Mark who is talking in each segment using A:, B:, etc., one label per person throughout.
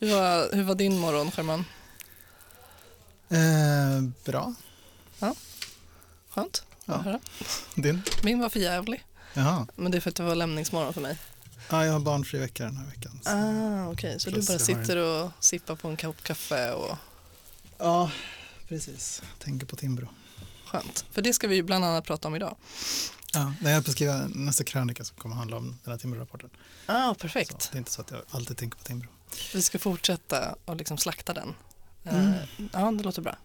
A: Hur var, hur var din morgon, Sherman?
B: Eh, bra.
A: Skönt
B: Ja.
A: att höra.
B: Din?
A: Min var för jävlig.
B: Jaha.
A: Men det är för att det var lämningsmorgon för mig.
B: Ja, jag har barnfri vecka den här veckan. så-
A: Ah, Okej, så du bara
B: har
A: sitter och sippar på en kopp kaffe och
B: Ja, precis. Tänker på Timbro.
A: skönt. För det ska vi ju bland annat prata om idag.
B: Ja, jag är på att skriva nästa krönika som kommer handla om den här Timbro-rapporten.
A: Ah,
B: Så
A: perfekt.
B: det är inte så att jag alltid tänker på Timbro.
A: Vi ska fortsätta och liksom slakta den. Eh,
B: Mm.
A: Ja, det låter bra.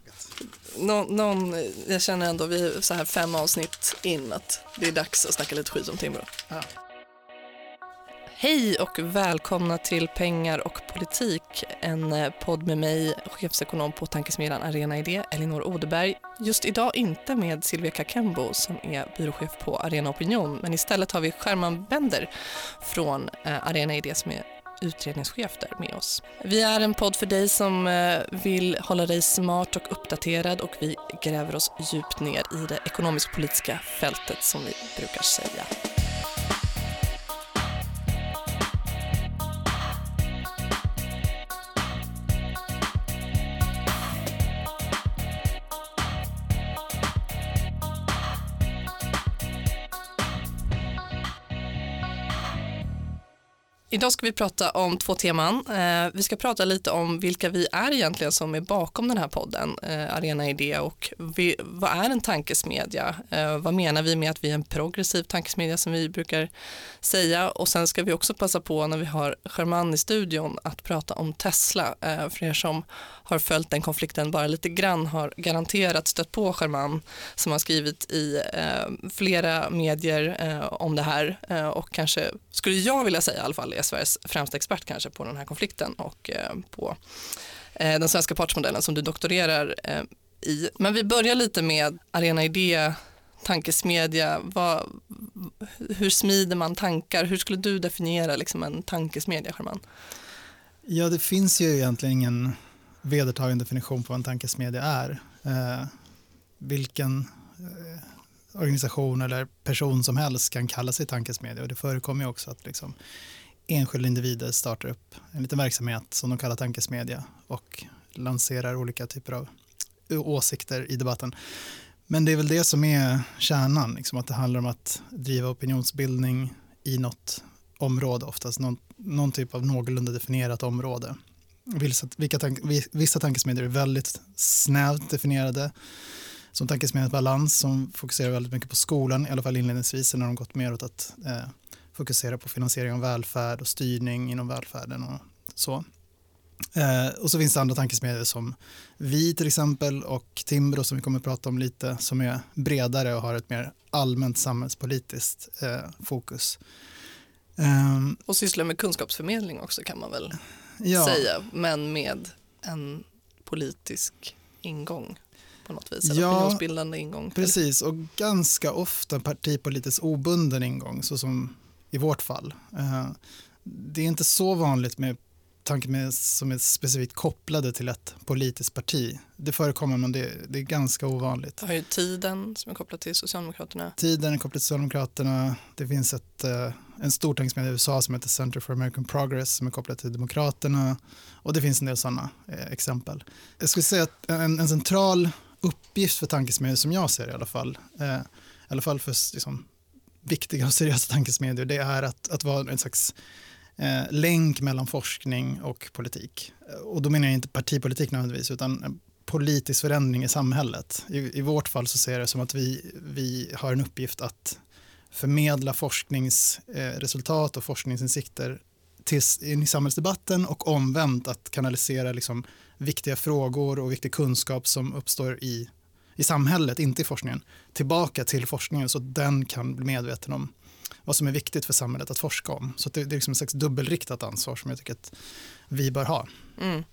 A: Nå, någon, jag känner ändå, vi är så här fem avsnitt in, att det är dags att snacka lite skit om Timbro.
B: Ja.
A: Hej och välkomna till Pengar och politik, en eh, podd med mig, chefsekonom på tankesmedjan Arena Idé, Elinor Odeberg. Just idag inte med Silvia Kakembo som är byråchef på Arena Opinion, men istället har vi Sherman Bender från eh, Arena Idé som är utredningschef där med oss. Vi är en podd för dig som eh, vill hålla dig smart och uppdaterad och vi gräver oss djupt ner i det ekonomisk-politiska fältet som vi brukar säga. Idag ska vi prata om två teman. Eh, vi ska prata lite om vilka vi är egentligen som är bakom den här podden, eh, Arena Idé och vi, vad är en tankesmedja? Eh, vad menar vi med att vi är en progressiv tankesmedja som vi brukar säga? Och sen ska vi också passa på när vi har Sherman i studion att prata om Tesla. Eh, för er som har följt den konflikten bara lite grann har garanterat stött på Sherman som har skrivit i eh, flera medier eh, om det här eh, och kanske skulle jag vilja säga i alla fall är Sveriges främsta expert kanske på den här konflikten och eh, på eh, den svenska partsmodellen som du doktorerar eh, i. Men vi börjar lite med Arena Idé, tankesmedja. Vad, hur smider man tankar? Hur skulle du definiera liksom, en tankesmedja, Sherman?
B: Ja, det finns ju egentligen ingen vedertagen definition på vad en tankesmedja är. Eh, vilken eh, organisation eller person som helst kan kalla sig tankesmedja och det förekommer ju också att liksom, enskilda individer startar upp en liten verksamhet som de kallar tankesmedja och lanserar olika typer av åsikter i debatten. Men det är väl det som är kärnan, liksom, att det handlar om att driva opinionsbildning i något område, oftast någon, någon typ av någorlunda definierat område. Vissa, vilka tank, vissa tankesmedjor är väldigt snävt definierade, som tankesmedjan Balans som fokuserar väldigt mycket på skolan, i alla fall inledningsvis, när de gått mer åt att eh, fokusera på finansiering av välfärd och styrning inom välfärden och så. Eh, och så finns det andra tankesmedjor som vi till exempel och Timbro som vi kommer att prata om lite, som är bredare och har ett mer allmänt samhällspolitiskt eh, fokus. Eh,
A: och sysslar med kunskapsförmedling också kan man väl
B: ja,
A: säga, men med en politisk ingång på något vis, eller
B: Ja,
A: opinionsbildande ingång.
B: Precis, och ganska ofta partipolitiskt obunden ingång, så som i vårt fall. Eh, det är inte så vanligt med tankar som är specifikt kopplade till ett politiskt parti. Det förekommer, men det, det är ganska ovanligt.
A: Det har ju tiden som är kopplad till Socialdemokraterna.
B: Tiden är kopplad till Socialdemokraterna. Det finns ett, eh, en stor tankesmedja i USA som heter Center for American Progress som är kopplad till Demokraterna. Och det finns en del sådana eh, exempel. Jag skulle säga att en, en central uppgift för tankesmedjor som jag ser i alla fall, eh, i alla fall för liksom, viktiga och seriösa tankesmedjor, det är att, att vara en slags eh, länk mellan forskning och politik. Och då menar jag inte partipolitik nödvändigtvis, utan politisk förändring i samhället. I, i vårt fall så ser jag det som att vi, vi har en uppgift att förmedla forskningsresultat och forskningsinsikter till, in i samhällsdebatten och omvänt att kanalisera liksom viktiga frågor och viktig kunskap som uppstår i, i samhället, inte i forskningen, tillbaka till forskningen så att den kan bli medveten om vad som är viktigt för samhället att forska om. Så det, det är liksom ett slags dubbelriktat ansvar som jag tycker att vi bör ha.
A: Mm.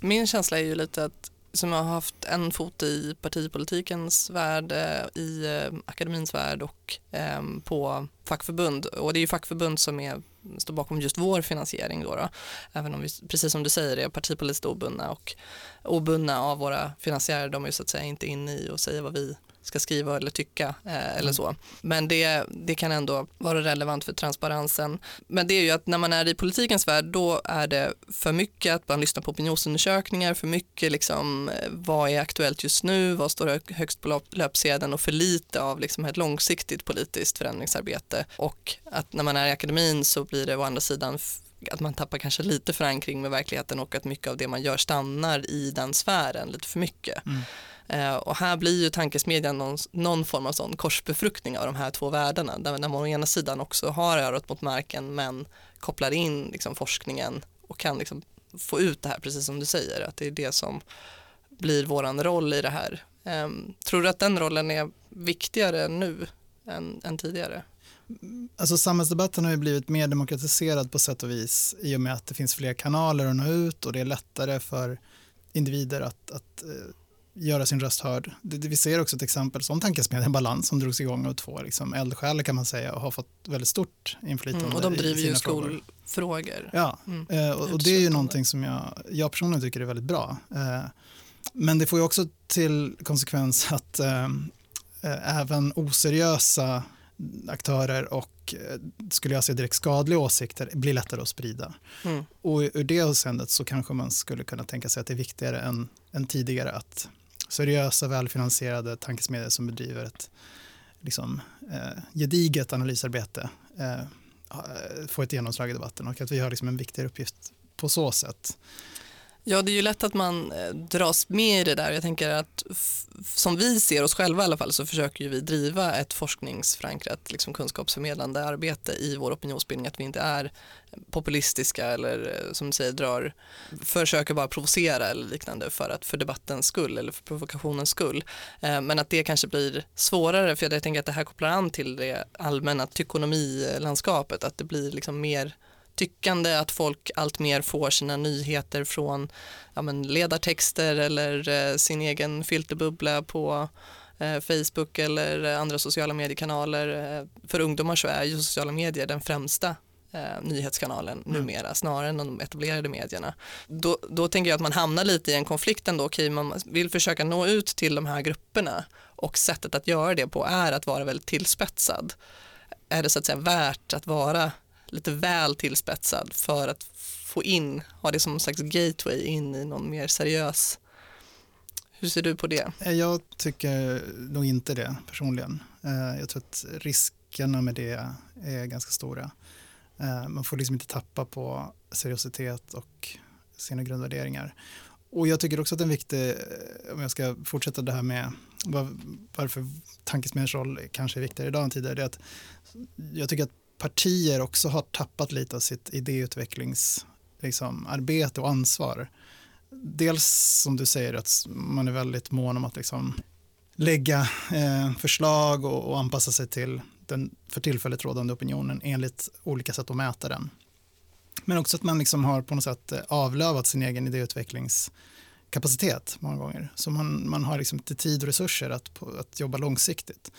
A: Min känsla är ju lite att som har haft en fot i partipolitikens värld, eh, i eh, akademins värld och ehm, på fackförbund. Och det är ju fackförbund som är, står bakom just vår finansiering. Då, då Även om vi, precis som du säger, är partipolitiskt obundna och obundna av våra finansiärer. De är ju så att säga inte inne i och säger vad vi ska skriva eller tycka eh, eller så. Men det, det kan ändå vara relevant för transparensen. Men det är ju att när man är i politikens värld då är det för mycket att man lyssnar på opinionsundersökningar, för mycket liksom eh, vad är aktuellt just nu, vad står högst på löpsedeln och för lite av liksom ett långsiktigt politiskt förändringsarbete. Och att när man är i akademin så blir det å andra sidan att man tappar kanske lite förankring med verkligheten och att mycket av det man gör stannar i den sfären lite för mycket. Mm. Eh, och här blir ju tankesmedjan någon, någon, form av sån korsbefruktning av de här två världarna där, där man å ena sidan också har örat mot marken men kopplar in liksom, forskningen och kan liksom, få ut det här precis som du säger att det är det som blir våran roll i det här. Eh, tror du att den rollen är viktigare nu än, än tidigare?
B: Alltså samhällsdebatten har ju blivit mer demokratiserad på sätt och vis i och med att det finns fler kanaler att nå ut och det är lättare för individer att, att eh, göra sin röst hörd. Det, det, vi ser också ett exempel som Tankesmedjan Balans som drogs igång av två liksom, eldsjälar kan man säga och har fått väldigt stort inflytande. Mm,
A: och de driver ju skolfrågor.
B: Ja, mm. uh, och, och, det är ju någonting som jag, jag personligen tycker är väldigt bra. Uh, men det får ju också till konsekvens att även oseriösa aktörer och eh, skulle jag säga direkt skadliga åsikter blir lättare att sprida. Mm. Och ur det avseendet så kanske man skulle kunna tänka sig att det är viktigare än, än tidigare att seriösa, välfinansierade tankesmedier som bedriver ett liksom, eh, gediget analysarbete eh, eh får ett genomslag i debatten och att vi har liksom en viktigare uppgift på så sätt.
A: Ja, det är ju lätt att man eh, dras med i det där. Jag tänker att som vi ser oss själva i alla fall så försöker vi driva ett forskningsförankrat liksom kunskapsförmedlande arbete i vår opinionsbildning. Att vi inte är populistiska eller eh, som du säger drar, försöker bara provocera eller liknande för, att, för debattens skull eller för provokationens skull. Eh, men att det kanske blir svårare för jag tänker att det här kopplar an till det allmänna tykonomilandskapet. Att det blir liksom mer tyckande att folk alltmer får sina nyheter från ja, men ledartexter eller eh, sin egen filterbubbla på eh, Facebook eller andra sociala mediekanaler. Eh, för ungdomar så är ju sociala medier den främsta eh, nyhetskanalen mm. numera snarare än de etablerade medierna. Då, då tänker jag att man hamnar lite i en konflikt ändå. Okay, man vill försöka nå ut till de här grupperna och sättet att göra det på är att vara väldigt tillspetsad. Är det så att säga värt att vara lite väl tillspetsad för att få in, ha det som en slags gateway in i någon mer seriös hur ser du på det?
B: Eh, jag tycker nog inte det personligen. Eh, jag tror att riskerna med det är ganska stora. Eh, man får liksom inte tappa på seriositet och sina grundvärderingar. Och jag tycker också att en viktig, om jag ska fortsätta det här med varför tankesmedjans roll kanske är viktigare idag än tidigare, det är att jag tycker att partier också har tappat lite av sitt idéutvecklingsarbete liksom, och ansvar. Dels som du säger att man är väldigt mån om att liksom, lägga eh, förslag och, och, anpassa sig till den för tillfället rådande opinionen enligt olika sätt att mäta den. Men också att man liksom har på något sätt eh, avlövat sin egen idéutvecklingskapacitet många gånger. Så man, man har liksom inte tid och resurser att, att jobba långsiktigt.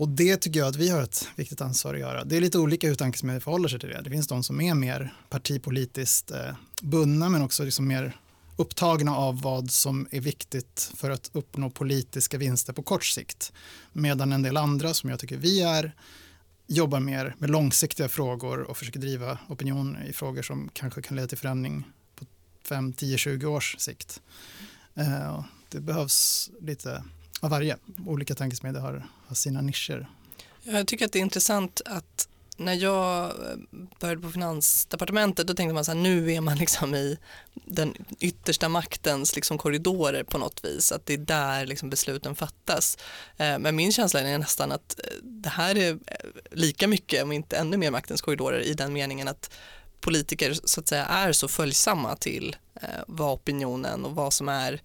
B: Och det tycker jag att vi har ett viktigt ansvar att göra. Det är lite olika hur tankesmedjor förhåller sig till det. Det finns de som är mer partipolitiskt eh, bundna men också liksom mer upptagna av vad som är viktigt för att uppnå politiska vinster på kort sikt. Medan en del andra, som jag tycker vi är, jobbar mer med långsiktiga frågor och försöker driva opinion i frågor som kanske kan leda till förändring på 5, 10, 20 års sikt. Eh, det behövs lite av varje. Olika tankesmedjor har, har sina nischer.
A: Jag tycker att det är intressant att när jag eh, började på Finansdepartementet då tänkte man så här, nu är man liksom i den yttersta maktens liksom korridorer på något vis, att det är där liksom besluten fattas. Eh, men min känsla är nästan att eh, det här är lika mycket, om inte ännu mer maktens korridorer i den meningen att politiker så att säga är så följsamma till vad opinionen och vad som är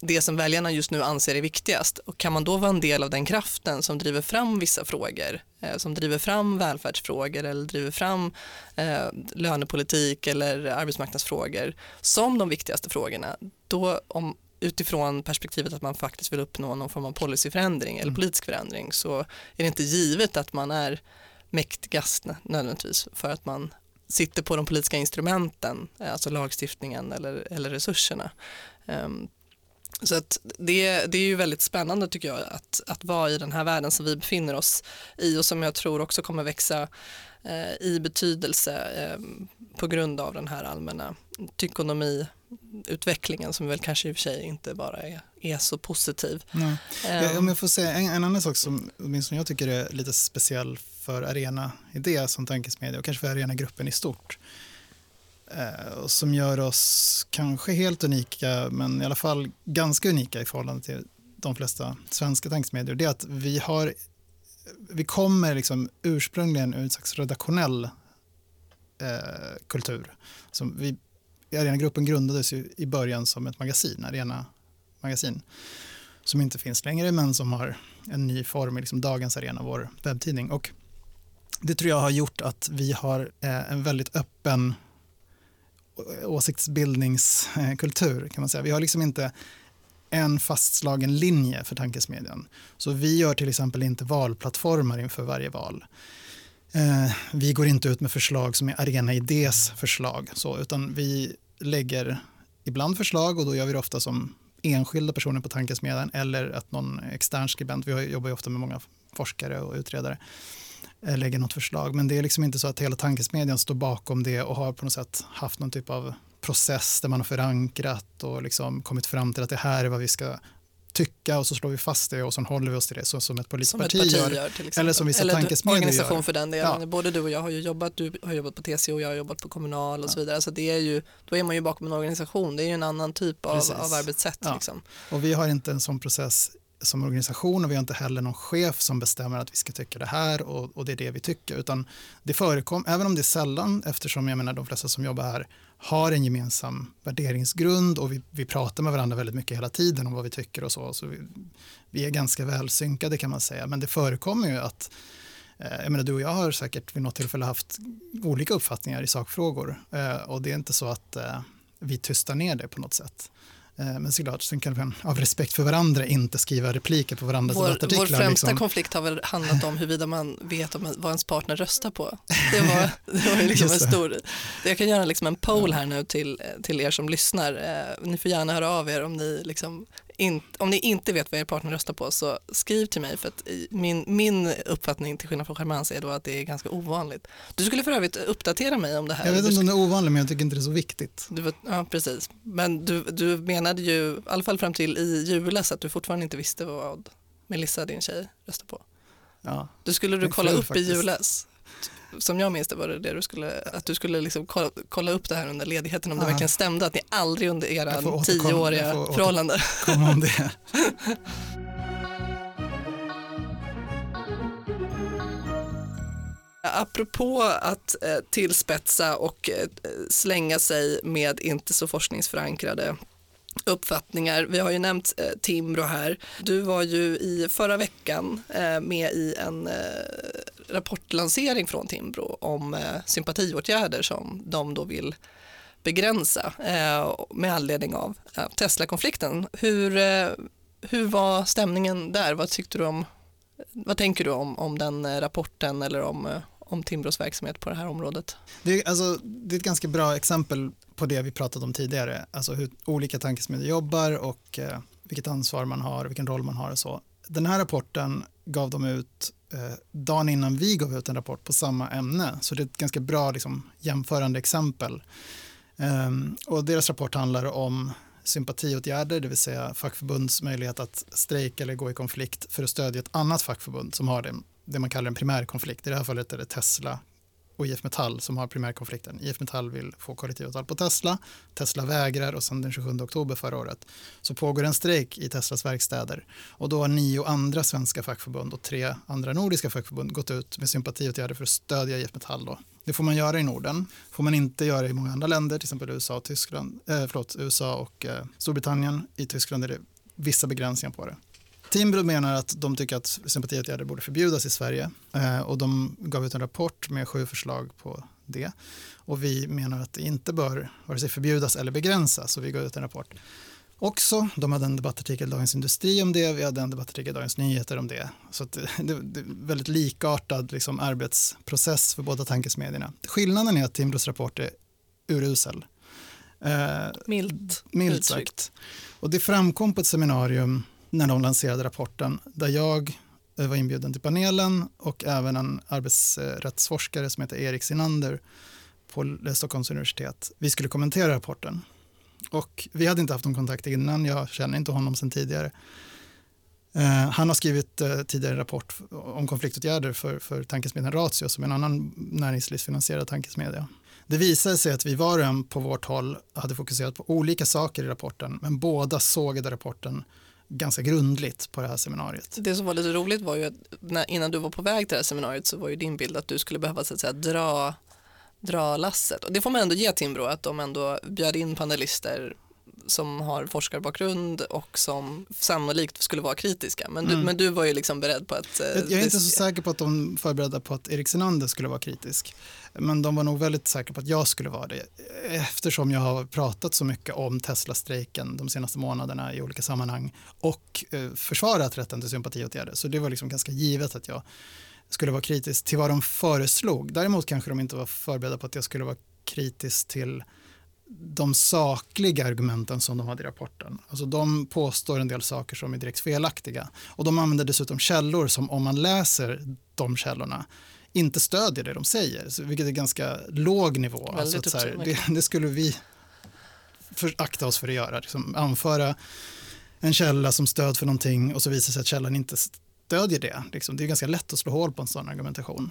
A: det som väljarna just nu anser är viktigast. Och kan man då vara en del av den kraften som driver fram vissa frågor, eh, som driver fram välfärdsfrågor eller driver fram eh, lönepolitik eller arbetsmarknadsfrågor som de viktigaste frågorna, då om, utifrån perspektivet att man faktiskt vill uppnå någon form av policyförändring eller mm. politisk förändring så är det inte givet att man är mäktigast nödvändigtvis för att man sitter på de politiska instrumenten, alltså lagstiftningen eller, eller resurserna. Så att det, det är ju väldigt spännande tycker jag att, att vara i den här världen som vi befinner oss i och som jag tror också kommer växa eh, i betydelse eh, på grund av den här allmänna tykonomiutvecklingen som väl kanske i och för sig inte bara är, är så positiv.
B: Ja. Ja, om jag får säga en, en annan sak som åtminstone jag tycker är lite speciell för Arena Idé som tankesmedja och kanske för Arena-gruppen i stort Eh, som gör oss kanske helt unika men i alla fall ganska unika i förhållande till de flesta svenska tankesmedier det är att vi har vi kommer liksom ursprungligen ur en slags redaktionell eh, kultur. Som vi, Arena-gruppen grundades ju i början som ett magasin, Arena magasin, som inte finns längre men som har en ny form i liksom dagens Arena, vår webbtidning. Och det tror jag har gjort att vi har eh, en väldigt öppen åsiktsbildningskultur kan man säga. Vi har liksom inte en fastslagen linje för tankesmedjan. Så vi gör till exempel inte valplattformar inför varje val. Eh, vi går inte ut med förslag som är Arena Idés förslag, så, utan vi lägger ibland förslag och då gör vi det ofta som enskilda personer på tankesmedjan eller att någon extern skribent, vi jobbar ju ofta med många forskare och utredare, lägger något förslag. Men det är liksom inte så att hela tankesmedjan står bakom det och har på något sätt haft någon typ av process där man har förankrat och liksom kommit fram till att det här är vad vi ska tycka och så slår vi fast det och så håller vi oss till det så som ett politiskt
A: som
B: parti,
A: ett parti
B: gör,
A: gör
B: eller som vissa tankesmedjor
A: organisation
B: gör.
A: för den delen.
B: Ja.
A: Både du och jag har ju jobbat, du har jobbat på TCO, jag har jobbat på Kommunal och så vidare. Så det är ju, då är man ju bakom en organisation, det är ju en annan typ av,
B: Precis.
A: av arbetssätt.
B: Ja.
A: Liksom.
B: Och vi har inte en sån process som organisation och vi har inte heller någon chef som bestämmer att vi ska tycka det här och, och det är det vi tycker. Utan det förekommer, även om det är sällan, eftersom jag menar de flesta som jobbar här har en gemensam värderingsgrund och vi, vi pratar med varandra väldigt mycket hela tiden om vad vi tycker och så. så vi, vi är ganska väl synkade kan man säga. Men det förekommer ju att eh, jag menar, du och jag har säkert vid något tillfälle haft olika uppfattningar i sakfrågor eh, och det är inte så att eh, vi tystar ner det på något sätt. Eh, Men såklart, sen kan vi av respekt för varandra inte skriva repliker på varandras
A: Vår,
B: debattartiklar.
A: vår främsta
B: liksom.
A: konflikt har väl handlat om huruvida man vet om, vad ens partner röstar på. Det var, det var liksom en stor... Jag kan göra liksom en poll här nu till, till er som lyssnar. Eh, Ni får gärna höra av er om ni, liksom in, om ni inte vet vad er partner röstar på så skriv till mig för att min, min uppfattning till skillnad från Germans är då att det är ganska ovanligt. Du skulle för övrigt uppdatera mig om det här.
B: Jag vet inte om det är ovanligt, men jag tycker inte det är så viktigt.
A: Du, ja, precis. Men du, du menade ju, i alla fall fram till i julas, att du fortfarande inte visste vad Melissa, din tjej, röstar på.
B: Ja.
A: Du skulle du kolla upp
B: faktiskt.
A: i julas. Som jag minns det var det det du skulle, att du skulle liksom kolla, kolla upp det här under ledigheten om det
B: Ja.
A: verkligen stämde att ni aldrig under era tioåriga.
B: Kom om det.
A: Apropå att eh, tillspetsa och eh, slänga sig med inte så forskningsförankrade uppfattningar. Vi har ju nämnt eh, Timbro här. Du var ju i förra veckan eh, med i en eh, rapportlansering från Timbro om eh, sympatiåtgärder som de då vill begränsa eh, med anledning av eh, Tesla-konflikten. Hur, eh, hur var stämningen där? Vad tyckte du om vad tänker du om, om den eh, rapporten eller om, eh, om Timbros verksamhet på det här området?
B: Det är, alltså, det är ett ganska bra exempel på det vi pratat om tidigare. Alltså hur olika tankesmedjor jobbar och eh, vilket ansvar man har, vilken roll man har och så. Den här rapporten gav de ut eh, dagen innan vi gav ut en rapport på samma ämne. Så det är ett ganska bra liksom, jämförande exempel. Ehm, och deras rapport handlar om sympatiåtgärder, det vill säga fackförbunds möjlighet att strejka eller gå i konflikt för att stödja ett annat fackförbund som har det, det man kallar en primärkonflikt. I det här fallet är det Tesla och IF Metall som har primärkonflikten. IF Metall vill få kollektivavtal på Tesla. Tesla vägrar och sen den 27 oktober förra året så pågår en strejk i Teslas verkstäder och då har nio andra svenska fackförbund och tre andra nordiska fackförbund gått ut med sympatiåtgärder för att stödja IF Metall. Då. Det får man göra i Norden, får man inte göra i många andra länder, till exempel USA och, Tyskland, eh, förlåt, USA och eh, Storbritannien. I Tyskland är det vissa begränsningar på det. Timbro menar att de tycker att sympatiåtgärder borde förbjudas i Sverige eh, och de gav ut en rapport med sju förslag på det. Och vi menar att det inte bör vare sig förbjudas eller begränsas och vi gav ut en rapport. Också, de hade en debattartikel i Dagens Industri om det, vi hade en debattartikel i Dagens Nyheter om det. Så det, det, det är väldigt likartad liksom, arbetsprocess för båda tankesmedierna. Skillnaden är att Timbros rapport är urusel. Eh,
A: Milt,
B: Milt sagt. Och det framkom på ett seminarium när de lanserade rapporten där jag eh, var inbjuden till panelen och även en arbetsrättsforskare som heter Erik Sinander på eh, Stockholms universitet. Vi skulle kommentera rapporten. Och vi hade inte haft någon kontakt innan, jag känner inte honom sedan tidigare. Eh, han har skrivit tidigare en rapport om konfliktåtgärder för, för tankesmedjan Ratio som är en annan näringslivsfinansierad tankesmedja. Det visade sig att vi var och en på vårt håll hade fokuserat på olika saker i rapporten men båda sågade rapporten ganska grundligt på det här seminariet.
A: Det som var lite roligt var ju att när, innan du var på väg till det här seminariet så var ju din bild att du skulle behöva så att säga, dra, dra lasset. Och det får man ändå ge Timbro att de ändå bjöd in panelister som har forskarbakgrund och som sannolikt skulle vara kritiska. Men du, mm. men du var ju liksom beredd på att...
B: Eh, jag är inte så säker på att de förberedda på att Erik Senander skulle vara kritisk. Men de var nog väldigt säkra på att jag skulle vara det eftersom jag har pratat så mycket om Tesla-strejken de senaste månaderna i olika sammanhang och eh, försvarat rätten till sympatiåtgärder. Så det var liksom ganska givet att jag skulle vara kritisk till vad de föreslog. Däremot kanske de inte var förberedda på att jag skulle vara kritisk till de sakliga argumenten som de hade i rapporten. Alltså de påstår en del saker som är direkt felaktiga. Och de använder dessutom källor som om man läser de källorna inte stödjer det de säger, vilket är ganska låg nivå. Alltså så här, det, det, skulle vi för, akta oss för att göra. Liksom, anföra en källa som stöd för någonting och så visar sig att källan inte stödjer det. Liksom, det är ganska lätt att slå hål på en sån argumentation.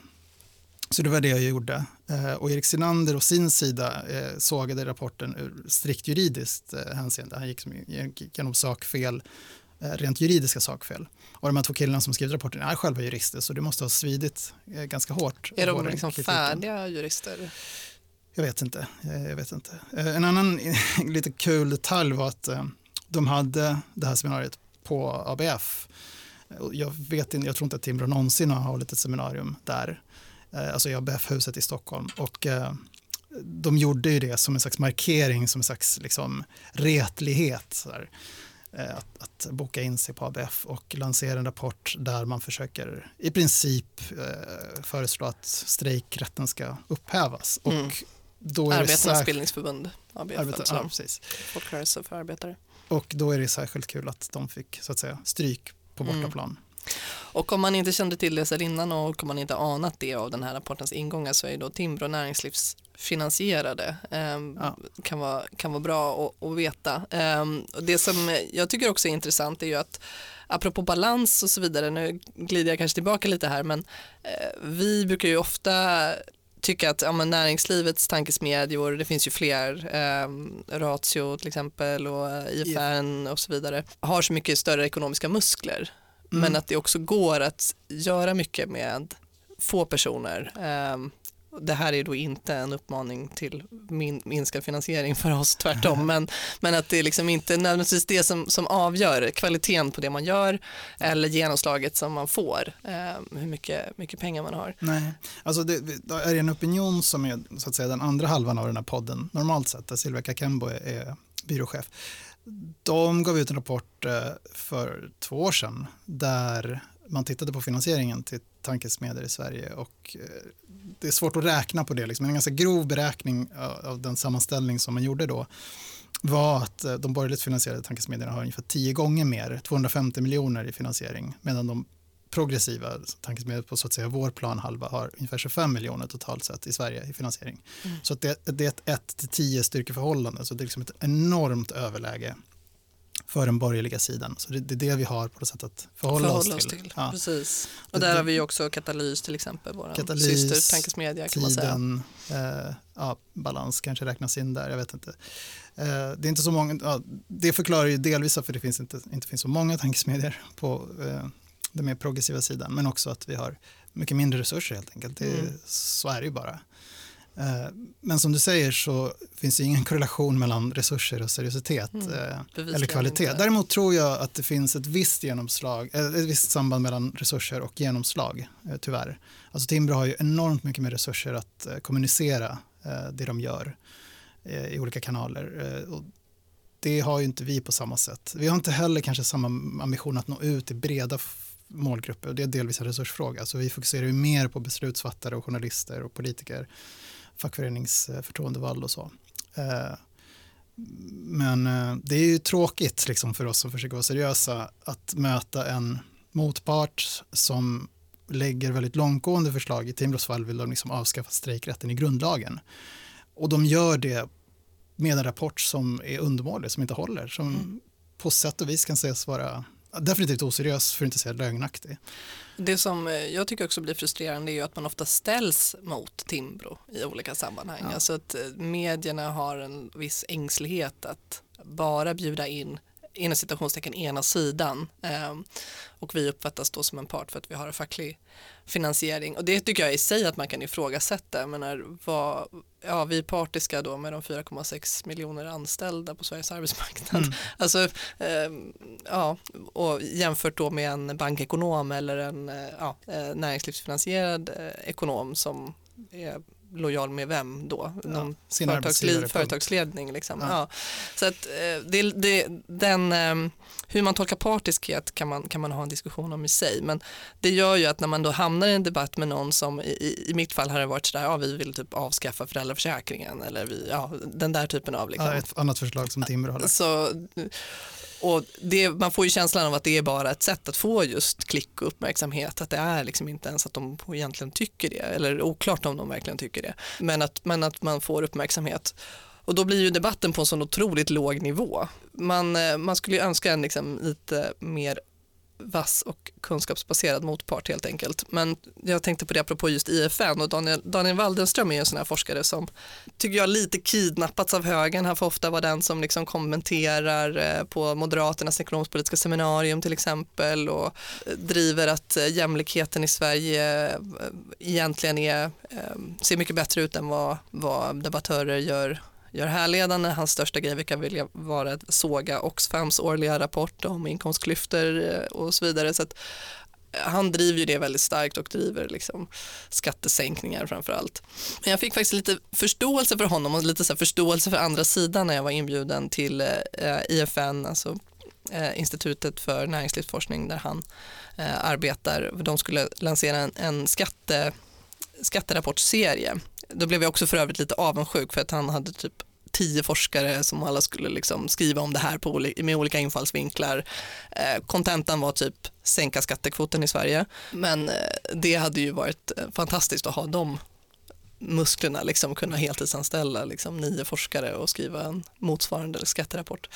B: Så det var det jag gjorde. Eh, och Erik Sinander å sin sida eh, sågade rapporten ur strikt juridiskt eh, hänseende. Han gick, gick genom sakfel, rent juridiska sakfel. Och de här två killarna som skrev rapporten är själva jurister så det måste ha svidit ganska hårt.
A: Är de liksom färdiga jurister?
B: Jag vet inte. Jag vet inte. En annan lite kul detalj var att de hade det här seminariet på ABF. Jag, vet jag tror inte att Timbro någonsin har hållit ett seminarium där. Eh, alltså ABF-huset i Stockholm. Och eh, de gjorde ju det som en slags markering, som en slags liksom, retlighet. Eh, att, att, boka in sig på ABF och lansera en rapport där man försöker i princip eh, föreslå att strejkrätten ska upphävas. Och mm.
A: då är Arbetarnas bildningsförbund, ABF,
B: Arbeta, alltså. ja, precis.
A: Folkrörelse för arbetare.
B: Och då är det särskilt kul att de fick så att säga, stryk på bortaplan. Mm.
A: Och om man inte kände till det sedan innan och om man inte anat det av den här rapportens ingångar så är då Timbro näringslivsfinansierade. Um, ja. kan, vara, kan vara bra att, att veta. Um, det som jag tycker också är intressant är ju att apropå balans och så vidare, nu glider jag kanske tillbaka lite här, men eh, vi brukar ju ofta tycka att ja, men näringslivets tankesmedjor, det finns ju fler, eh, Ratio till exempel och IFN och så vidare, har så mycket större ekonomiska muskler Mm. Men att det också går att göra mycket med få personer. Um, det här är då inte en uppmaning till min, minskad finansiering för oss, tvärtom, men, men att det är liksom inte nödvändigtvis det som, som avgör kvaliteten på det man gör eller genomslaget som man får, eh, hur mycket, mycket pengar man har.
B: Nej, alltså det, är det en opinion som är så att säga den andra halvan av den här podden, normalt sett, där Silvia Kakembo är, är byråchef, de gav ut en rapport eh, för två år sedan där man tittade på finansieringen till tankesmedjor i Sverige och eh, det är svårt att räkna på det, liksom. en ganska grov beräkning eh, av den sammanställning som man gjorde då var att de borgerligt finansierade tankesmedjorna har ungefär tio gånger mer, 250 miljoner i finansiering, medan de progressiva tankesmedel på så att säga vår planhalva har ungefär 25 miljoner totalt sett i Sverige i finansiering. Mm. Så att det, det, är ett 1 till 10 styrkeförhållande, så det är liksom ett enormt överläge för den borgerliga sidan. Så det, det är det vi har på något sätt att förhålla, förhålla oss till. Till.
A: Ja. Precis. Och där det, har vi också Katalys till exempel, vår syster tankesmedja kan tiden, man
B: säga. Eh, ja, balans kanske räknas in där, jag vet inte. Eh, det är inte så många, ja, det förklarar ju delvis varför det finns inte, inte finns så många tankesmedjor på eh, den mer progressiva sidan, men också att vi har mycket mindre resurser helt enkelt. Det, mm. Så är det ju bara. Eh, men som du säger så finns det ingen korrelation mellan resurser och seriositet mm. Eh, eller kvalitet. Däremot tror jag att det finns ett visst, genomslag, eh, ett visst samband mellan resurser och genomslag, tyvärr. Alltså Timbro har ju enormt mycket mer resurser att kommunicera det de gör i olika kanaler. Och det har ju inte vi på samma sätt. Vi har inte heller kanske samma ambition att nå ut till breda målgrupper. Det är delvis en resursfråga. Så vi fokuserar ju mer på beslutsfattare och journalister och politiker, fackföreningsförtroendevalda och så. Eh, men eh, det är ju tråkigt liksom, för oss som försöker vara seriösa att möta en motpart som lägger väldigt långtgående förslag. I Timbros fall vill de liksom avskaffa strejkrätten i grundlagen. Och de gör det med en rapport som är undermålig, som inte håller, som mm. på sätt och vis kan sägas vara definitivt oseriös, för att inte säga lögnaktig.
A: Det som eh, jag tycker också blir frustrerande är ju att man ofta ställs mot Timbro i olika sammanhang. Ja. Alltså att eh, medierna har en viss ängslighet att bara bjuda in inom citationstecken ena sidan eh, och vi uppfattas då som en part för att vi har en facklig finansiering och det tycker jag i sig att man kan ifrågasätta. Jag menar, vad, ja, vi är partiska då med de 4,6 miljoner anställda på Sveriges arbetsmarknad. Mm. Alltså, eh, ja, och jämfört då med en bankekonom eller en eh, ja, eh, näringslivsfinansierad eh, ekonom som är lojal med vem då? Någon ja, företagsliv, företagsledning. Liksom. Ja. ja. Så att, eh, det, det, den, ehm, hur man tolkar partiskhet kan man, kan man ha en diskussion om i sig men det gör ju att när man då hamnar i en debatt med någon som i, i mitt fall har det varit sådär, ja vi vill typ avskaffa föräldraförsäkringen eller vi, ja, den där typen av liksom.
B: ja, ett annat förslag som Timrå hade.
A: Så, och det, man får ju känslan av att det är bara ett sätt att få just klick och uppmärksamhet, att det är liksom inte ens att de egentligen tycker det, eller oklart om de verkligen tycker det, men att, men att man får uppmärksamhet. Och då blir ju debatten på en sån otroligt låg nivå. Man, eh, man skulle ju önska en liksom lite mer vass och kunskapsbaserad motpart helt enkelt. Men jag tänkte på det apropå just IFN och Daniel, Daniel Waldenström är en sån här forskare som tycker jag lite kidnappats av högern. Han får ofta vara den som liksom kommenterar eh, på Moderaternas ekonomisk-politiska seminarium till exempel och eh, driver att eh, jämlikheten i Sverige egentligen är, ser mycket bättre ut än vad, vad debattörer gör gör härledande. Hans största grej verkar vilja vara att såga Oxfams årliga rapport om inkomstklyftor eh, och så vidare. Så att eh, han driver ju det väldigt starkt och driver liksom skattesänkningar framför allt. Men jag fick faktiskt lite förståelse för honom och lite så förståelse för andra sidan när jag var inbjuden till eh, IFN, alltså eh, Institutet för näringslivsforskning där han arbetar. De skulle lansera en, en skatte, skatterapportserie då blev jag också för övrigt lite avundsjuk för att han hade typ tio forskare som alla skulle liksom skriva om det här på, med olika infallsvinklar. Eh, kontentan var typ sänka skattekvoten i Sverige men eh, det hade ju varit eh, fantastiskt att ha dem musklerna, liksom kunna heltidsanställa liksom, nio forskare och skriva en motsvarande skatterapport.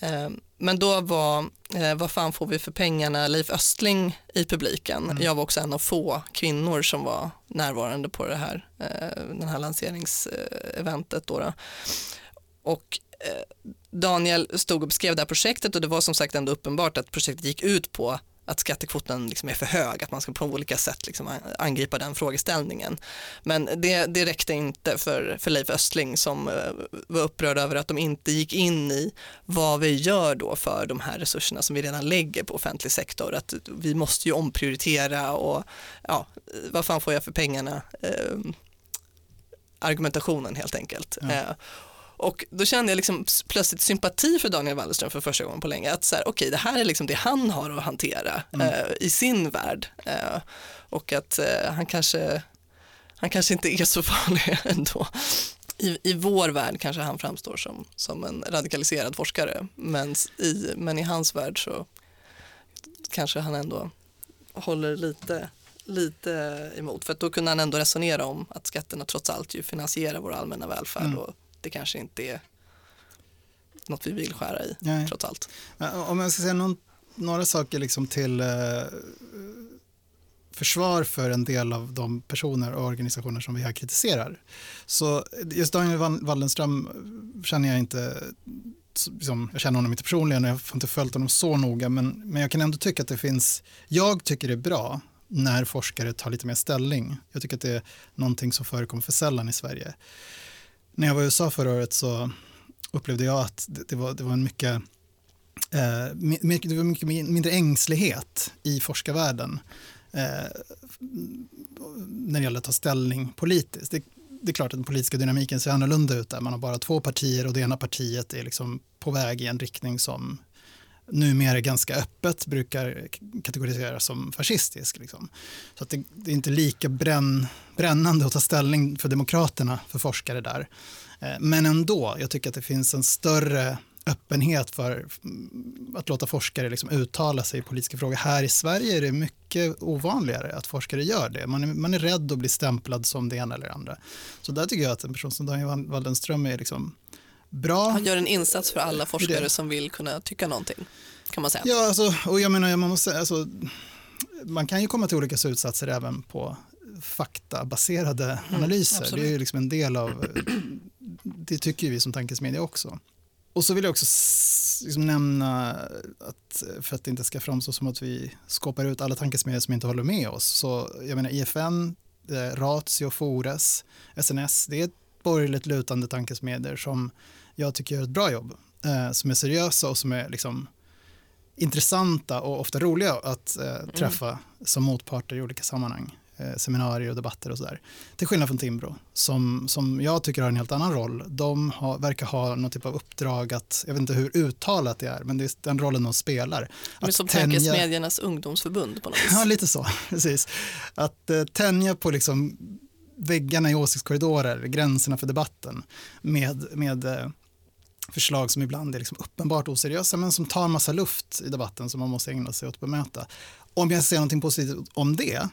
A: Ehm, men då var, eh, vad fan får vi för pengarna, Leif Östling i publiken. Mm. Jag var också en av få kvinnor som var närvarande på det här, eh, den här lanseringseventet. Då, då. Och eh, Daniel stod och beskrev det här projektet och det var som sagt ändå uppenbart att projektet gick ut på att skattekvoten liksom är för hög, att man ska på olika sätt liksom angripa den frågeställningen. Men det, det räckte inte för, för Leif Östling som eh, var upprörd över att de inte gick in i vad vi gör då för de här resurserna som vi redan lägger på offentlig sektor. Att vi måste ju omprioritera och ja, vad fan får jag för pengarna? Eh, argumentationen helt enkelt. Ja. Eh, och då kände jag liksom plötsligt sympati för Daniel Wallerström för första gången på länge. Att så här, okay, det här är liksom det han har att hantera mm. eh, i sin värld. Eh, och att eh, han, kanske, han kanske inte är så farlig ändå. I, I vår värld kanske han framstår som, som en radikaliserad forskare. Men i, men i hans värld så kanske han ändå håller lite lite emot. För då kunde han ändå resonera om att skatterna trots allt ju finansierar vår allmänna välfärd mm. och det kanske inte är något vi vill skära i Nej. trots allt.
B: Om jag ska säga någon, några saker liksom till eh, försvar för en del av de personer och organisationer som vi här kritiserar. Så just Daniel Wallenström känner jag inte liksom, jag känner honom inte personligen och jag har inte följt honom så noga men, men jag kan ändå tycka att det finns, jag tycker det är bra när forskare tar lite mer ställning. Jag tycker att det är någonting som förekommer för sällan i Sverige när jag var i USA förra året så upplevde jag att det, det var, det var en mycket, eh, mycket, det var mycket mindre ängslighet i forskarvärlden eh, när det gäller att ta ställning politiskt. Det, det är klart att den politiska dynamiken ser annorlunda ut där. Man har bara två partier och det ena partiet är liksom på väg i en riktning som numera ganska öppet brukar kategoriseras som fascistisk. Liksom. Så att det, det, är inte lika bränn, brännande att ta ställning för demokraterna för forskare där. Eh, men ändå, jag tycker att det finns en större öppenhet för mm, att låta forskare liksom uttala sig i politiska frågor. Här i Sverige är det mycket ovanligare att forskare gör det. Man är, man är rädd att bli stämplad som det ena eller det andra. Så där tycker jag att en person som Daniel Waldenström är liksom bra.
A: Han gör en insats för alla forskare som vill kunna tycka någonting, kan man säga.
B: Ja, alltså, och jag menar, man, måste, alltså, man kan ju komma till olika slutsatser även på faktabaserade mm, analyser. Mm, det är ju liksom en del av, det tycker vi som tankesmedja också. Och så vill jag också liksom nämna att för att det inte ska framstå som att vi skapar ut alla tankesmedjor som inte håller med oss. Så jag menar IFN, Ratio, Fores, SNS, det är borgerligt lutande tankesmedjor som jag tycker gör ett bra jobb. Eh, som är seriösa och som är liksom intressanta och ofta roliga att eh, mm. träffa mm. som motparter i olika sammanhang. Eh, seminarier och debatter och sådär. Till skillnad från Timbro som, som jag tycker har en helt annan roll. De har, verkar ha någon typ av uppdrag att, jag vet inte hur uttalat det är, men det är den rollen de spelar.
A: Men som tänja... Tankesmedjernas ungdomsförbund på något vis.
B: Ja, lite så, precis. Att eh, tänja på liksom väggarna i åsiktskorridorer, gränserna för debatten med, med eh, förslag som ibland är liksom uppenbart oseriösa men som tar massa luft i debatten som man måste ägna sig åt att bemöta. Om jag säger någonting positivt om det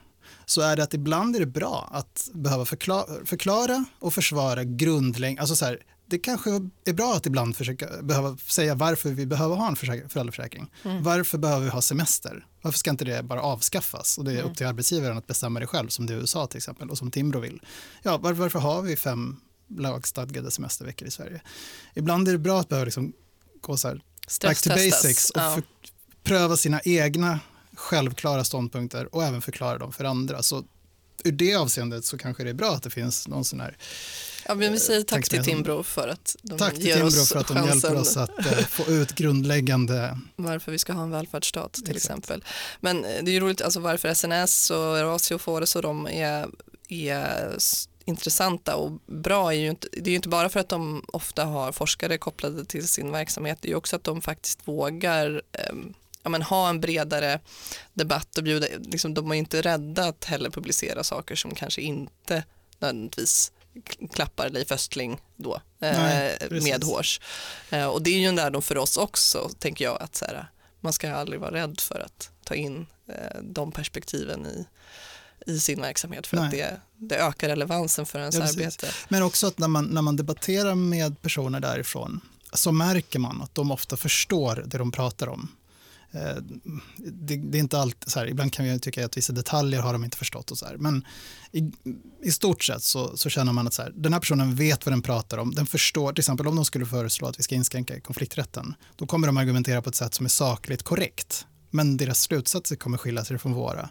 B: så är det att ibland är det bra att behöva förklara, förklara och försvara grundläggande, alltså så här, det kanske är bra att ibland försöka behöva säga varför vi behöver ha en föräldraförsäkring. Mm. Varför behöver vi ha semester? Varför ska inte det bara avskaffas? Och det är mm. upp till arbetsgivaren att bestämma det själv, som det är i USA till exempel, och som Timbro vill. Ja, varför, varför har vi fem lagstadgade semesterveckor i Sverige? Ibland är det bra att behöva liksom gå så här, back to basics och ja. för, pröva sina egna självklara ståndpunkter och även förklara dem för andra. Så ur det avseendet så kanske det är bra att det finns någon sån här
A: Ja, vi säger eh, tack till Timbro för att de
B: tack ger Timbro oss för att de chansen. hjälper oss att uh, få ut grundläggande...
A: Varför vi ska ha en välfärdsstat till Exakt. exempel. Men eh, det är ju roligt, alltså varför SNS och Ratio Fores och de är, är intressanta och bra är ju inte, det är ju inte bara för att de ofta har forskare kopplade till sin verksamhet, det är ju också att de faktiskt vågar um, ja, men, ha en bredare debatt och bjuda, liksom, de är inte rädda att heller publicera saker som kanske inte nödvändigtvis klappar Leif Östling då Nej, eh, med hårs. Eh, och det är ju en lärdom för oss också, tänker jag, att så här, man ska aldrig vara rädd för att ta in eh, de perspektiven i, i sin verksamhet för Nej. att det, det ökar relevansen för ens ja, arbete.
B: Men också att när man, när man debatterar med personer därifrån så märker man att de ofta förstår det de pratar om. Eh, det, det, är inte alltid så här, ibland kan vi tycka att vissa detaljer har de inte förstått och så här, men i, i stort sett så, så känner man att så här, den här personen vet vad den pratar om, den förstår, till exempel om de skulle föreslå att vi ska inskränka konflikträtten, då kommer de argumentera på ett sätt som är sakligt korrekt, men deras slutsatser kommer skilja sig från våra.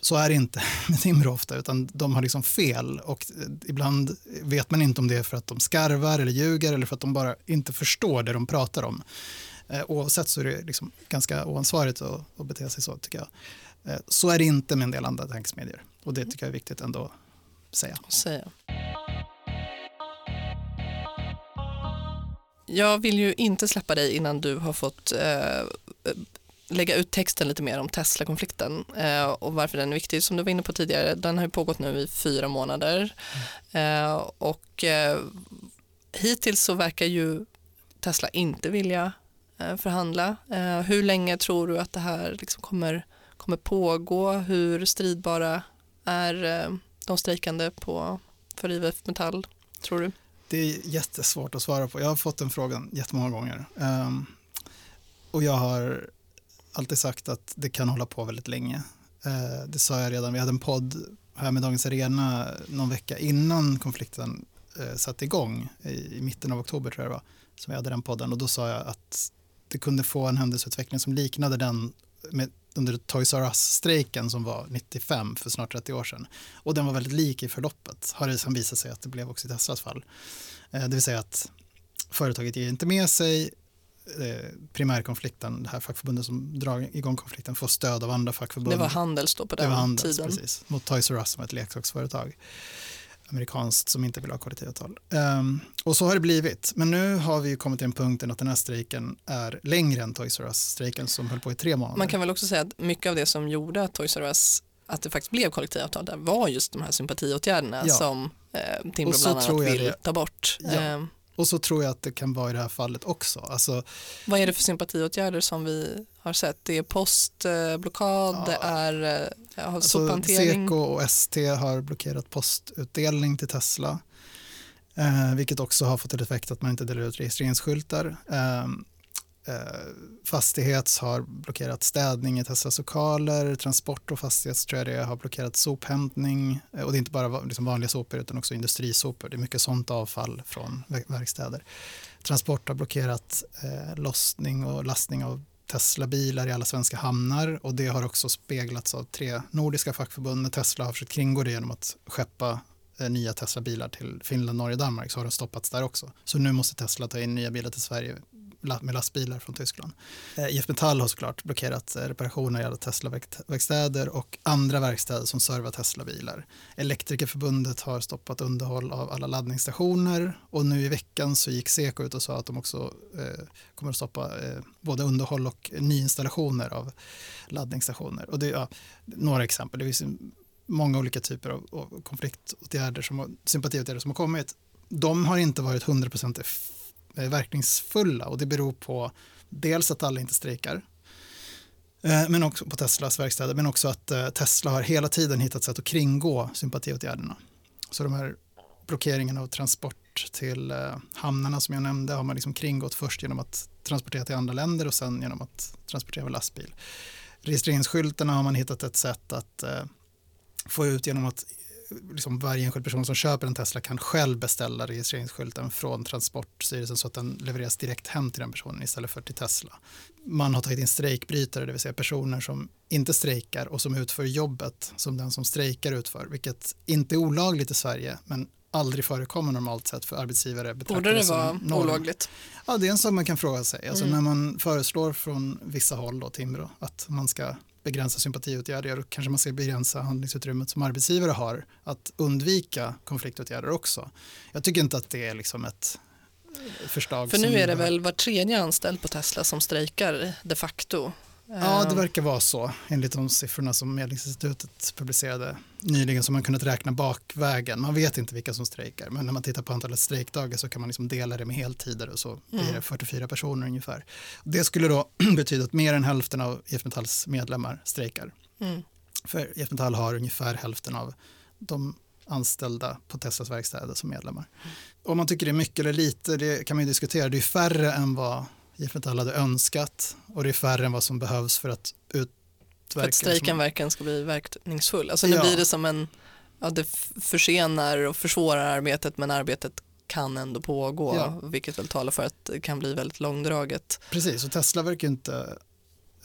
B: Så är det inte med Timrå ofta, utan de har liksom fel och eh, ibland vet man inte om det är för att de skarvar eller ljuger eller för att de bara inte förstår det de pratar om. Eh, oavsett så är det liksom ganska oansvarigt att, att bete sig så tycker jag. Eh, så är det inte med en del andra tankesmedier och det tycker jag är viktigt ändå att säga.
A: säga. Jag vill ju inte släppa dig innan du har fått eh, lägga ut texten lite mer om Tesla-konflikten eh, och varför den är viktig. Som du var inne på tidigare, den har ju pågått nu i fyra månader mm. eh, och eh, hittills så verkar ju Tesla inte vilja Eh, Eh, förhandla. Eh, hur länge tror du att det här liksom kommer, kommer pågå? Hur stridbara är eh, de strejkande på, för IVF Metall, tror du?
B: Det är jättesvårt att svara på. Jag har fått den frågan jättemånga gånger. Ehm, och jag har alltid sagt att det kan hålla på väldigt länge. Det sa jag redan, vi hade en podd här med Dagens Arena någon vecka innan konflikten satte igång i, i mitten av oktober tror jag det var, som vi hade den podden och då sa jag att det kunde få en händelseutveckling som liknade den med, under Toys R Us-strejken som var 95 för snart 30 år sedan. Och den var väldigt lik i förloppet, har det sen visat sig att det blev också i Teslas fall. Eh, det vill säga att företaget ger inte med sig, eh, primärkonflikten, det här fackförbundet som drar igång konflikten, får stöd av andra fackförbund.
A: Det var Handels då på den det var Handels, tiden.
B: Precis, mot Toys R Us som ett leksaksföretag amerikanskt som inte vill ha kollektivavtal. Um, och så har det blivit. Men nu har vi kommit till en punkt att den här strejken är längre än Toys R Us-strejken som höll på i tre månader.
A: Man kan väl också säga att mycket av det som gjorde att Toys R Us att det faktiskt blev kollektivavtal där var just de här sympatiåtgärderna
B: Ja.
A: som eh, Timbro bland annat vill
B: det.
A: ta bort.
B: Ja.
A: Eh,
B: Och så tror jag att det kan vara i det här fallet också. Alltså,
A: vad är det för sympatiåtgärder som vi har sett? Det är postblockad,
B: Ja.
A: det är eh, ja,
B: alltså
A: sophantering.
B: Seko och ST har blockerat postutdelning till Tesla. Eh, vilket också har fått till effekt att man inte delar ut registreringsskyltar. Eh, Eh, fastighets har blockerat städning i Teslas lokaler. Transport och fastighets tror jag det har blockerat sophämtning. Eh, och det är inte bara liksom vanliga sopor utan också industrisopor. Det är mycket sånt avfall från verkstäder. Transport har blockerat eh, lossning och lastning av Tesla-bilar i alla svenska hamnar och det har också speglats av tre nordiska fackförbund. Tesla har försökt kringgå det genom att skeppa eh, nya Tesla-bilar till Finland, Norge och Danmark så har de stoppats där också. Så nu måste Tesla ta in nya bilar till Sverige med lastbilar från Tyskland. Eh, IF Metall har såklart blockerat eh, reparationer i alla Tesla-verkstäder och andra verkstäder som servar Tesla-bilar. Elektrikerförbundet har stoppat underhåll av alla laddningsstationer och nu i veckan så gick Seko ut och sa att de också eh, kommer att stoppa eh, både underhåll och nyinstallationer av laddningsstationer. Och det är ja, några exempel. Det finns många olika typer av, av konfliktåtgärder, som, har- sympatiåtgärder som har kommit. De har inte varit 100% verkningsfulla och det beror på dels att alla inte strejkar eh, men också på Teslas verkstäder, men också att eh, Tesla har hela tiden hittat sätt att kringgå sympatiåtgärderna. Så de här blockeringarna av transport till eh, hamnarna som jag nämnde har man liksom kringgått först genom att transportera till andra länder och sen genom att transportera med lastbil. Registreringsskyltarna har man hittat ett sätt att få ut genom att liksom varje enskild person som köper en Tesla kan själv beställa registreringsskylten från Transportstyrelsen så att den levereras direkt hem till den personen istället för till Tesla. Man har tagit in strejkbrytare, det vill säga personer som inte strejkar och som utför jobbet som den som strejkar utför, vilket inte är olagligt i Sverige men aldrig förekommer normalt sett för arbetsgivare
A: Borde det vara
B: norm.
A: olagligt?
B: Ja, det är en sak man kan fråga sig. Alltså
A: Mm.
B: När man föreslår från vissa håll, då, Timbro, att man ska begränsa sympatiåtgärder, då kanske man ska begränsa handlingsutrymmet som arbetsgivare har, att undvika konfliktåtgärder också. Jag tycker inte att det är liksom ett förslag
A: För nu är det väl var tredje anställd på Tesla som strejkar de facto.
B: Ja, det
A: Eh,
B: verkar vara så enligt de siffrorna som Medlingsinstitutet publicerade nyligen som man kunnat räkna bakvägen. Man vet inte vilka som strejkar, men när man tittar på antalet strejkdagar så kan man liksom dela det med heltider och så blir
A: Mm.
B: det 44 personer ungefär. Det skulle då betyda att mer än hälften av IF Metalls medlemmar strejkar.
A: Mm.
B: För IF Metall har ungefär hälften av de anställda på Teslas verkstäder som medlemmar. Om man tycker det är mycket eller lite, det kan man ju diskutera. Det är färre än vad IF Metall hade önskat och det är färre än vad som behövs för att utverka.
A: För att strejken verkligen ska bli verkningsfull. Alltså nu
B: Ja.
A: blir det som en, ja det försenar och försvårar arbetet men arbetet kan ändå pågå
B: Ja.
A: vilket väl talar för att det kan bli väldigt långdraget.
B: Precis, och Tesla verkar inte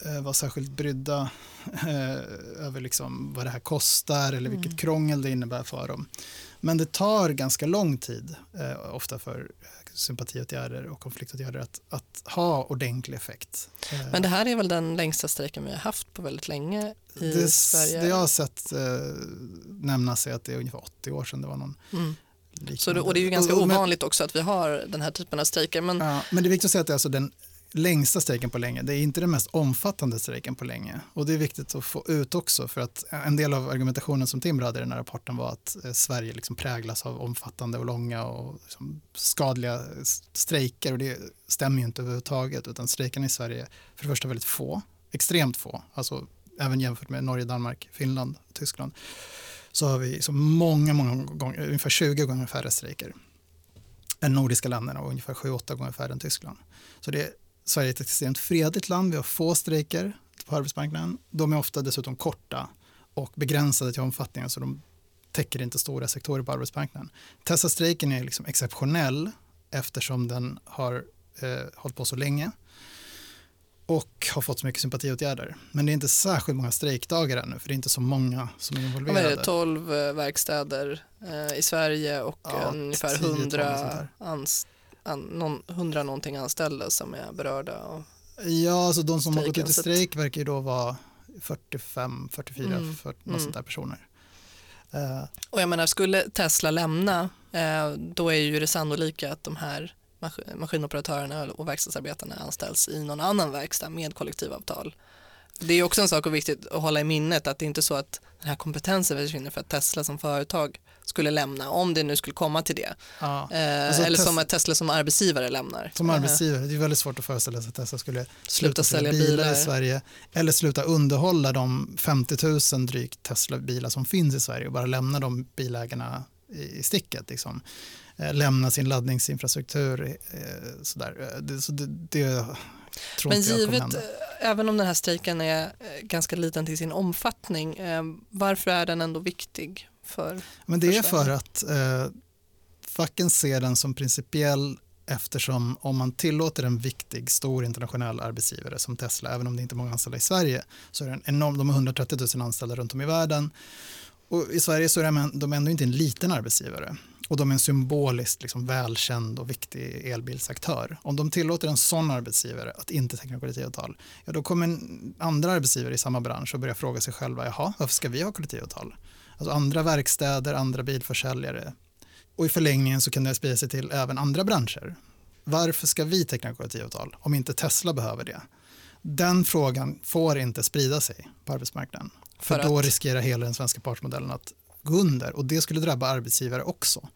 B: eh, vara särskilt brydda eh, över liksom vad det här kostar eller vilket
A: Mm.
B: krångel det innebär för dem. Men det tar ganska lång tid, eh, ofta för sympatiåtgärder och konfliktåtgärder, att, att ha ordentlig effekt. Eh,
A: Men det här är väl den längsta strejken vi har haft på väldigt länge i
B: det,
A: Sverige.
B: det jag har sett eh, nämnas är att det är ungefär 80 år sedan det var någon
A: Mm.
B: liknande.
A: Så det, och det är ju ganska
B: Och- och- men-
A: ovanligt också att vi har den här typen av strejker. Men
B: Ja, men det är viktigt att säga att det är alltså den längsta strejken på länge. Det är inte den mest omfattande strejken på länge. Och det är viktigt att få ut också för att en del av argumentationen som Timbro hade i den här rapporten var att eh, Sverige liksom präglas av omfattande och långa och liksom skadliga strejker och det stämmer ju inte överhuvudtaget utan strejkerna i Sverige är för det första väldigt få, extremt få, alltså även jämfört med Norge, Danmark, Finland, Tyskland så har vi så många, många gånger, ungefär 20 gånger färre strejker än nordiska länderna och ungefär 7-8 gånger färre än Tyskland. Så det är, Sverige är ett extremt fredligt land, vi har få strejker på arbetsmarknaden. De är ofta dessutom korta och begränsade till omfattningen så de täcker inte stora sektorer på arbetsmarknaden. Tesla-strejken är liksom exceptionell eftersom den har eh, hållit på så länge och har fått så mycket sympatiåtgärder. Men det är inte särskilt många strejkdagar ännu för det är inte så många som är involverade.
A: det, 12 eh, verkstäder eh, i Sverige och
B: Ja,
A: ungefär
B: 10-12 och sånt
A: 100,
B: där.
A: ans, an, någon, 100 någonting anställda som är berörda. Och,
B: Ja, alltså de som har gått ut i
A: strejken,
B: strejk verkar ju då vara 45, 44,
A: Mm,
B: för, något
A: mm.
B: sånt där personer. Eh,
A: och jag menar, skulle Tesla lämna, eh, då är ju det sannolika att de här mas- maskinoperatörerna och verkstadsarbetarna anställs i någon annan verkstad med kollektivavtal. Det är också en sak och viktigt att hålla i minnet att det är inte så att den här kompetensen försvinner för att Tesla som företag skulle lämna om det nu skulle komma till det. Ja. Eh, alltså, eller som Tesla som arbetsgivare lämnar.
B: Som
A: eh.
B: arbetsgivare, det är väldigt svårt att föreställa sig att Tesla skulle sluta, sluta sälja bilar, bilar, i Sverige eller sluta underhålla de 50 000 drygt Tesla-bilar som finns i Sverige och bara lämna de bilägarna i, sticket. Liksom. Eh, lämna sin laddningsinfrastruktur. sådär. Det, så det, det
A: Men givet, även om den här strejken är ganska liten till sin omfattning, varför är den ändå viktig för
B: Men det är för att eh, facken ser den som principiell eftersom om man tillåter en viktig, stor internationell arbetsgivare som Tesla, även om det inte är många anställda i Sverige, så är det en enorm, de har 130 000 anställda runt om i världen. Och I Sverige så är de ändå inte en liten arbetsgivare och de är en symboliskt liksom välkänd och viktig elbilsaktör. Om de tillåter en sån arbetsgivare att inte teckna kollektivavtal, ja då kommer andra arbetsgivare i samma bransch att börja fråga sig själva, jaha, varför ska vi ha kollektivavtal? Alltså andra verkstäder, andra bilförsäljare. Och i förlängningen så kan det sprida sig till även andra branscher. Varför ska vi teckna kollektivavtal om inte Tesla behöver det? Den frågan får inte sprida sig på arbetsmarknaden. För, för då riskerar hela den svenska partsmodellen att gå under och det skulle drabba arbetsgivare också.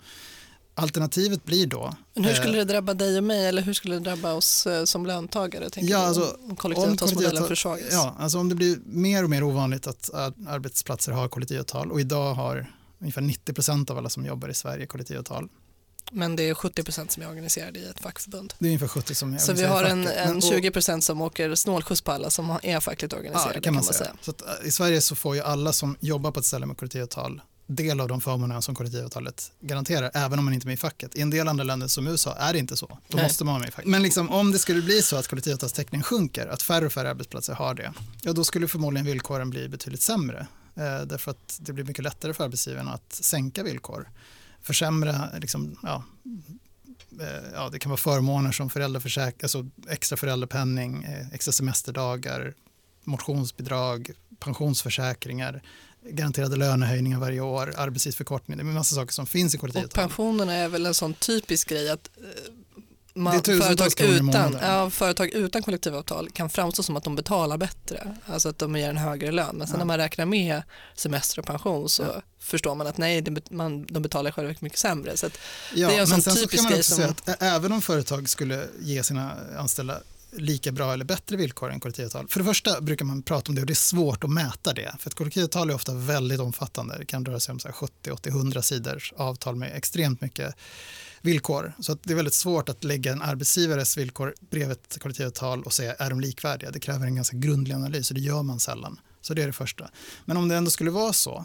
B: Alternativet blir då...
A: Men hur skulle eh, det drabba dig och mig eller hur skulle det drabba oss eh, som löntagare?
B: Ja, alltså,
A: om kollektivavtalsmodellen försvagas?
B: Ja, alltså om det blir mer och mer ovanligt att arbetsplatser har kollektivavtal och idag har ungefär 90 procent av alla som jobbar i Sverige kollektivavtal.
A: Men det är 70 procent som är organiserade i ett fackförbund.
B: Det är ungefär 70 som är
A: Så vi har en, en 20 procent som åker snålskjuts på alla som är fackligt organiserade. Ja,
B: kan man, kan man säga. säga. Så att, eh, I Sverige så får ju alla som jobbar på ett ställe med kollektivavtal del av de förmånerna som kollektivavtalet garanterar, även om man inte är med i facket. I en del andra länder som USA är det inte så. Då Nej. måste man vara med i facket. Men liksom, om det skulle bli så att kollektivavtalstäckningen sjunker, att färre och färre arbetsplatser har det, ja då skulle förmodligen villkoren bli betydligt sämre. Eh, därför att det blir mycket lättare för arbetsgivarna att sänka villkor. Försämra, liksom, ja, eh, ja, det kan vara förmåner som alltså extra föräldrapenning, eh, extra semesterdagar, motionsbidrag, pensionsförsäkringar garanterade lönehöjningar varje år, arbetstidsförkortning, det är en massa saker som finns i kollektivavtal.
A: Och pensionerna är väl en sån typisk grej att eh, man, företag, utan, ja, företag utan kollektivavtal kan framstå som att de betalar bättre, alltså att de ger en högre lön. Men sen ja. när man räknar med semester och pension så ja. förstår man att nej, det, man, de betalar själva mycket sämre. Så
B: det är en sån typisk så också som... att även om företag skulle ge sina anställda lika bra eller bättre villkor än kollektivavtal. För det första brukar man prata om det och det är svårt att mäta det. För ett kollektivavtal är ofta väldigt omfattande. Det kan röra sig om 70, 80, 100 sidors avtal med extremt mycket villkor. Så det är väldigt svårt att lägga en arbetsgivares villkor bredvid ett kollektivavtal och säga är de likvärdiga. Det kräver en ganska grundlig analys och det gör man sällan. Så det är det första. Men om det ändå skulle vara så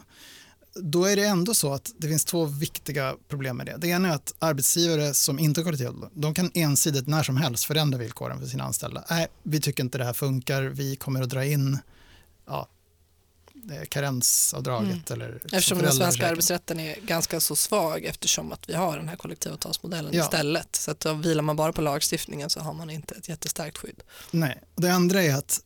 B: då är det ändå så att det finns två viktiga problem med det. Det ena är att arbetsgivare som inte har kollektivavtal, de kan ensidigt när som helst förändra villkoren för sina anställda. Nej, vi tycker inte det här funkar, vi kommer att dra in ja, karensavdraget. Mm. Eller
A: eftersom den svenska arbetsrätten är ganska så svag eftersom att vi har den här kollektivavtalsmodellen ja. istället. Så att då vilar man bara på lagstiftningen så har man inte ett jättestarkt skydd.
B: Nej, det andra är att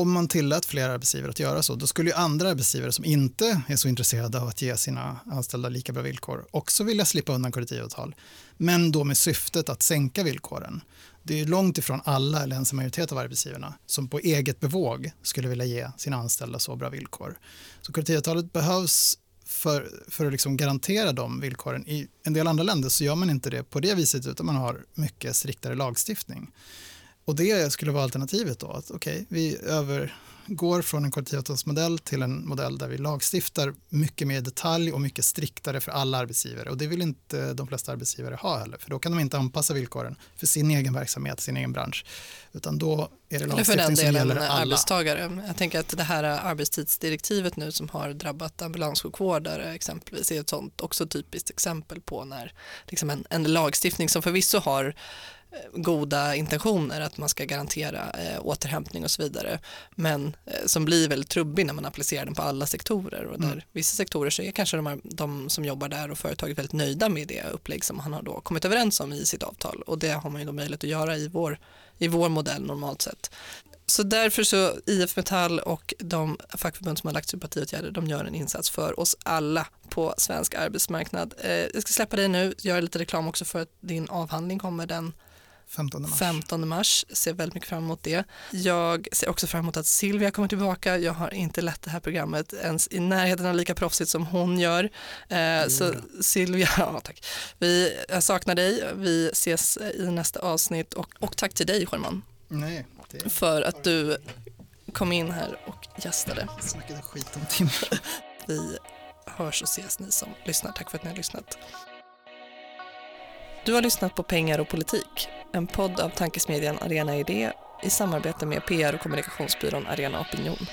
B: om man tillät fler arbetsgivare att göra så, då skulle ju andra arbetsgivare som inte är så intresserade av att ge sina anställda lika bra villkor också vilja slippa undan kollektivavtal, men då med syftet att sänka villkoren. Det är långt ifrån alla, eller ens en majoritet av arbetsgivarna, som på eget bevåg skulle vilja ge sina anställda så bra villkor. Så kollektivavtalet behövs för, för att liksom garantera de villkoren. I en del andra länder så gör man inte det på det viset, utan man har mycket striktare lagstiftning. Och det skulle vara alternativet då, att okej, okay, vi övergår från en kollektivavtalsmodell till en modell där vi lagstiftar mycket mer detalj och mycket striktare för alla arbetsgivare. Och det vill inte de flesta arbetsgivare ha heller, för då kan de inte anpassa villkoren för sin egen verksamhet, sin egen bransch, utan då är det lagstiftning Eller för den delen som
A: arbetstagare. Jag tänker att det här arbetstidsdirektivet nu som har drabbat ambulanssjukvårdare exempelvis är ett sånt också typiskt exempel på när liksom en, en lagstiftning som förvisso har goda intentioner att man ska garantera eh, återhämtning och så vidare men eh, som blir väldigt trubbig när man applicerar den på alla sektorer och där mm. vissa sektorer så är kanske de, här, de som jobbar där och företaget väldigt nöjda med det upplägg som han har då kommit överens om i sitt avtal och det har man ju då möjlighet att göra i vår, i vår modell normalt sett. Så därför så IF Metall och de fackförbund som har lagt sympatiåtgärder de gör en insats för oss alla på svensk arbetsmarknad. Eh, jag ska släppa dig nu, göra lite reklam också för att din avhandling kommer den
B: 15 mars.
A: 15 mars. Ser väldigt mycket fram emot det. Jag ser också fram emot att Silvia kommer tillbaka. Jag har inte lett det här programmet ens i närheten av lika proffsigt som hon gör. Eh, så Silvia, ja, tack. Vi, jag saknar dig. Vi ses i nästa avsnitt och, och tack till dig Sherman
B: Nej, det
A: för att du kom in här och gästade.
B: snackade skit om timmar.
A: Vi hörs och ses ni som lyssnar. Tack för att ni har lyssnat. Du har lyssnat på Pengar och politik, en podd av tankesmedjan Arena Idé i samarbete med PR och kommunikationsbyrån Arena Opinion.